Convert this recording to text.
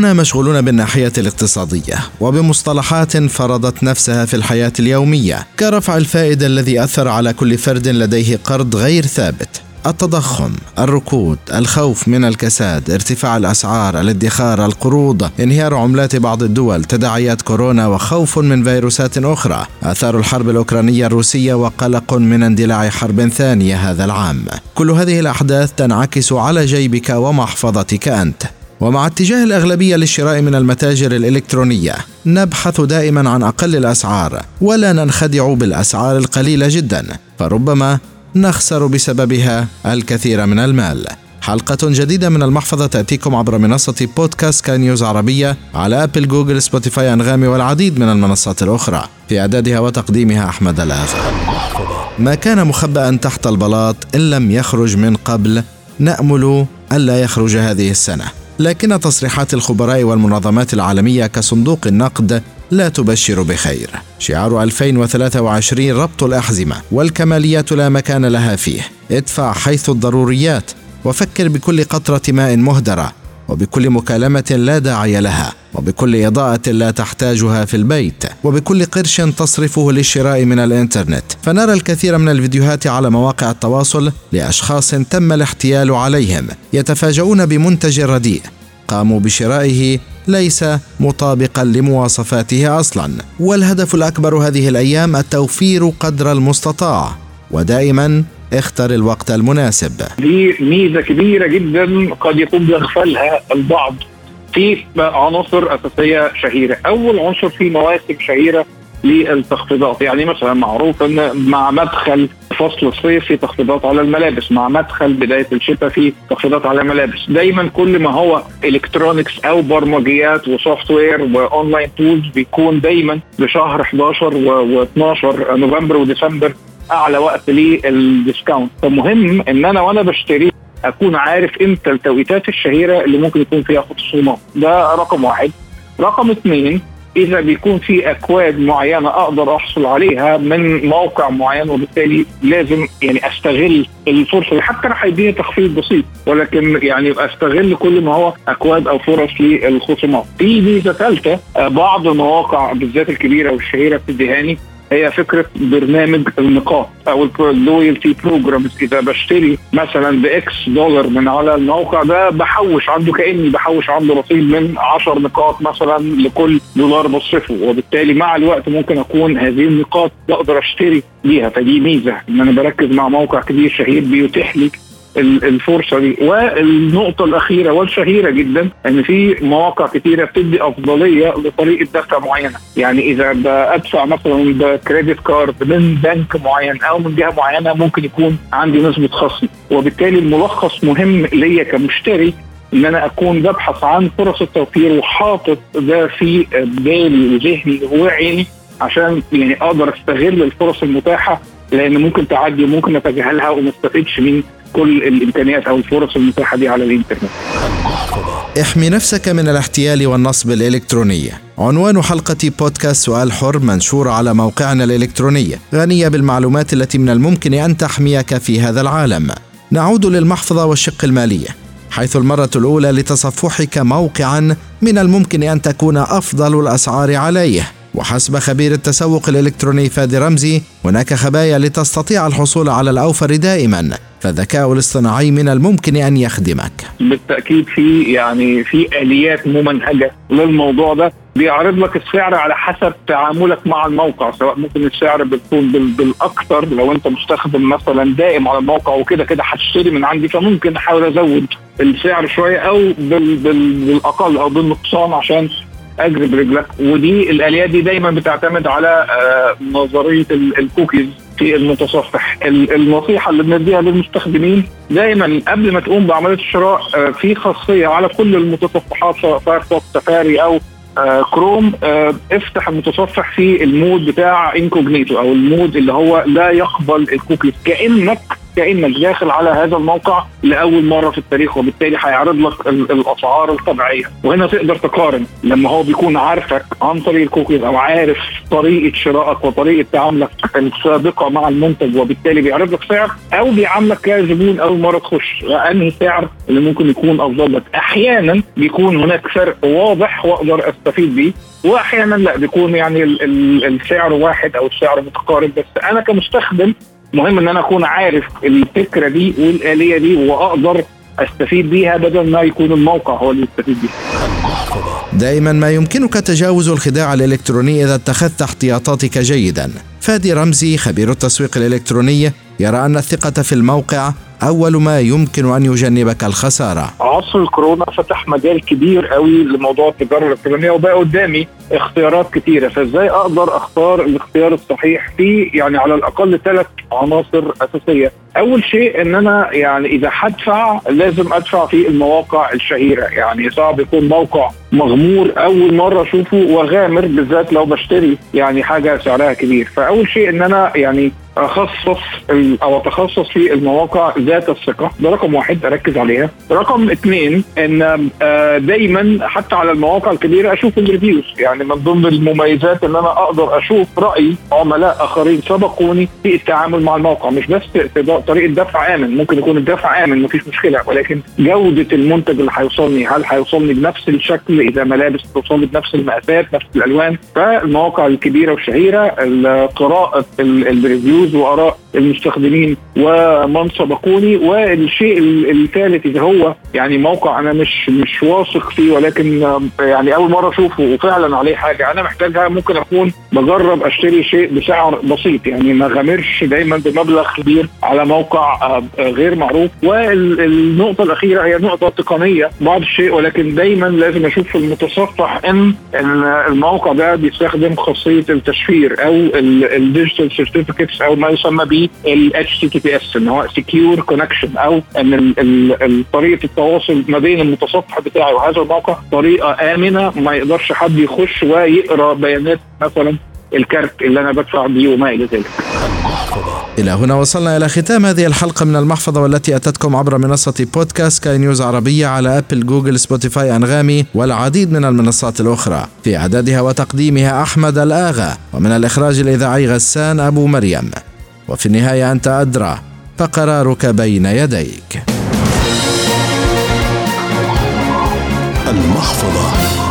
كلنا مشغولون بالناحية الاقتصادية وبمصطلحات فرضت نفسها في الحياة اليومية كرفع الفائدة الذي أثر على كل فرد لديه قرض غير ثابت التضخم، الركود، الخوف من الكساد، ارتفاع الأسعار، الادخار، القروض، انهيار عملات بعض الدول، تداعيات كورونا وخوف من فيروسات أخرى، آثار الحرب الأوكرانية الروسية وقلق من اندلاع حرب ثانية هذا العام. كل هذه الأحداث تنعكس على جيبك ومحفظتك أنت. ومع اتجاه الأغلبية للشراء من المتاجر الإلكترونية نبحث دائما عن أقل الأسعار ولا ننخدع بالأسعار القليلة جدا فربما نخسر بسببها الكثير من المال. حلقة جديدة من المحفظة تأتيكم عبر منصة بودكاست سكاي نيوز عربية على أبل جوجل سبوتيفاي أنغامي والعديد من المنصات الأخرى. في إعدادها وتقديمها أحمد الآغا ما كان مخبأ تحت البلاط إن لم يخرج من قبل نأمل ألا يخرج هذه السنة. لكن تصريحات الخبراء والمنظمات العالمية كصندوق النقد لا تبشر بخير. شعار 2023 ربط الأحزمة والكماليات لا مكان لها فيه. ادفع حيث الضروريات وفكر بكل قطرة ماء مهدرة وبكل مكالمة لا داعي لها. وبكل إضاءة لا تحتاجها في البيت وبكل قرش تصرفه للشراء من الإنترنت. فنرى الكثير من الفيديوهات على مواقع التواصل لأشخاص تم الاحتيال عليهم يتفاجؤون بمنتج رديء. قاموا بشرائه ليس مطابقا لمواصفاته أصلا. والهدف الأكبر هذه الأيام التوفير قدر المستطاع. ودائما اختر الوقت المناسب. دي ميزة كبيرة جدا قد يكون بيغفلها البعض. في عناصر أساسية شهيرة. أول عنصر في مواسم شهيرة للتخفيضات. يعني مثلا معروف إن مع مدخل فصل الصيف في تخفيضات على الملابس مع مدخل بداية الشتاء في تخفيضات على الملابس. دايما كل ما هو electronics أو برمجيات و software و online tools بيكون دايما بشهر 11 و12 نوفمبر وديسمبر أعلى وقت للديسكاونت فمهم إن أنا وأنا بشتري أكون عارف إمتى التوقيتات الشهيرة اللي ممكن يكون فيها خصومات ده رقم واحد. رقم اثنين إذا بيكون في أكواد معينة أقدر أحصل عليها من موقع معين وبالتالي لازم يعني أستغل الفرصة حتى راح يديني تخفيض بسيط ولكن يعني أستغل كل ما هو أكواد أو فرص للخصومات. في ميزة ثالثة بعض المواقع بالذات الكبيرة والشهيرة بتديها لي هي فكرة برنامج النقاط أو ال loyalty programs إذا بشتري مثلا ب X دولار من على الموقع ده بحوش عنده كأني بحوش عنده رصيد من 10 نقاط مثلا لكل دولار بصرفه. وبالتالي مع الوقت ممكن أكون هذه النقاط بقدر أشتري بيها. فدي ميزة إن أنا بركز مع موقع كبير شهير بيتيح لي الفرصة دي. والنقطة الأخيرة والشهيرة جدا إن في مواقع كثيره بتدي أفضلية لطريقة دفع معينة. يعني إذا بدفع مثلا ب credit card من بنك معين أو من جهة معينة ممكن يكون عندي نسبة خصم. وبالتالي الملخص مهم ليا كمشتري إن أنا أكون ببحث عن فرص التوفير وحاطط ده في بالي وذهني وعيني عشان يعني أقدر أستغل الفرص المتاحة لأن ممكن تعدي وممكن أتجاهلها وما استفدش من كل الإمكانيات أو الفرص المتاحة دي على الإنترنت. احمي نفسك من الاحتيال والنصب الإلكتروني. عنوان حلقة بودكاست سؤال حر منشورة على موقعنا الإلكتروني غنية بالمعلومات التي من الممكن أن تحميك في هذا العالم نعود للمحفظة والشق المالي حيث المرة الأولى لتصفحك موقعا من الممكن أن تكون أفضل الأسعار عليه وحسب خبير التسوق الإلكتروني فادي رمزي هناك خبايا لتستطيع الحصول على الأوفر دائما فالذكاء الاصطناعي من الممكن أن يخدمك. بالتأكيد في يعني في آليات ممنهجة للموضوع ده. بيعرض لك السعر على حسب تعاملك مع الموقع سواء ممكن السعر بتكون بالأكثر لو أنت مستخدم مثلا دائم على الموقع وكده كده هتشتري من عندي فممكن أحاول أزود السعر شوية أو بال بال بالأقل أو بالنقصان عشان اجرب رجلك. ودي الآليات دي دايما بتعتمد على نظرية الكوكيز في المتصفح. النصيحة اللي بنديها للمستخدمين دايما قبل ما تقوم بعملية الشراء في خاصية على كل المتصفحات سواء فايرفوكس سفاري أو آه كروم آه افتح المتصفح في ال mode بتاع incognito أو ال mode اللي هو لا يقبل الكوكيز. كأنك كانك داخل على هذا الموقع لأول مرة في التاريخ وبالتالي هيعرض لك الأسعار الطبيعية. وهنا تقدر تقارن لما هو بيكون عارفك عن طريق الكوكيز أو عارف طريقة شرائك وطريقة تعاملك السابقة مع المنتج وبالتالي بيعرض لك سعر أو بيعاملك كزبون أول مرة تخش. انهي سعر اللي ممكن يكون أفضل لك؟ أحيانا بيكون هناك فرق واضح وأقدر أستفيد بيه واحيانا لا بيكون يعني السعر واحد أو السعر متقارب. بس أنا كمستخدم مهم إن أنا أكون عارف الفكرة دي والآلية دي وأقدر أستفيد بيها بدل ما يكون الموقع هو اللي يستفيد بيها دائما ما يمكنك تجاوز الخداع الإلكتروني إذا اتخذت احتياطاتك جيدا. فادي رمزي خبير التسويق الإلكتروني يرى أن الثقة في الموقع أول ما يمكن أن يجنبك الخسارة. عصر الكورونا فتح مجال كبير قوي لموضوع التجارة الإلكترونية وبقى قدامي اختيارات كتيرة. فإزاي أقدر أختار الاختيار الصحيح في يعني على الأقل ثلاث عناصر أساسية؟ أول شيء إن أنا يعني إذا هدفع لازم أدفع في المواقع الشهيرة. يعني صعب يكون موقع مغمور أول مرة أشوفه وغامر بالذات لو بشتري يعني حاجة سعرها كبير. فأول شيء إن أنا يعني اخصص أو اتخصص في المواقع ذات الثقة. ده رقم واحد أركز عليها. رقم اثنين إن آه، دايما حتى على المواقع الكبيرة أشوف الريفيوز يعني من ضمن المميزات إن أنا أقدر أشوف رأي عملاء آخرين سبقوني في التعامل مع الموقع. مش بس طريقة دفع آمن. ممكن يكون الدفع آمن مفيش مشكلة. ولكن جودة المنتج اللي هيوصلني هل هيوصلني بنفس الشكل؟ إذا ملابس توصلني بنفس المقاسات نفس الألوان. فالمواقع الكبيرة والشهيرة قراءة ال reviews ال reviews وآراء المستخدمين ومن سبقوني والشيء الثالث إذا هو يعني موقع أنا مش مش واثق فيه ولكن يعني أول مرة أشوفه وفعلا عليه حاجة. أنا محتاجها ممكن أكون بجرب أشتري شيء بسعر بسيط. يعني ما غامرش دايما بمبلغ كبير على موقع آه، غير معروف. والنقطة الأخيرة هي نقطة تقنية بعض الشيء ولكن دايما لازم أشوف في المتصفح إن الموقع ده بيستخدم خاصية التشفير أو ال digital certificates أو ما يسمى به ال HTTPS إن هو secure connection أو إن طريقة التواصل ما بين المتصفح بتاعي وهذا الموقع طريقة آمنة ما يقدرش حد يخش ويقرأ بيانات مثلا الكارت اللي أنا بدفع بيه وما إلى ذلك. إلى هنا وصلنا إلى ختام هذه الحلقة من المحفظة والتي أتتكم عبر منصة بودكاست سكاي نيوز عربية على أبل جوجل سبوتيفاي أنغامي والعديد من المنصات الأخرى. في إعدادها وتقديمها أحمد الآغا ومن الإخراج الإذاعي غسان أبو مريم. وفي النهاية أنت أدرى فقرارك بين يديك. المحفظة.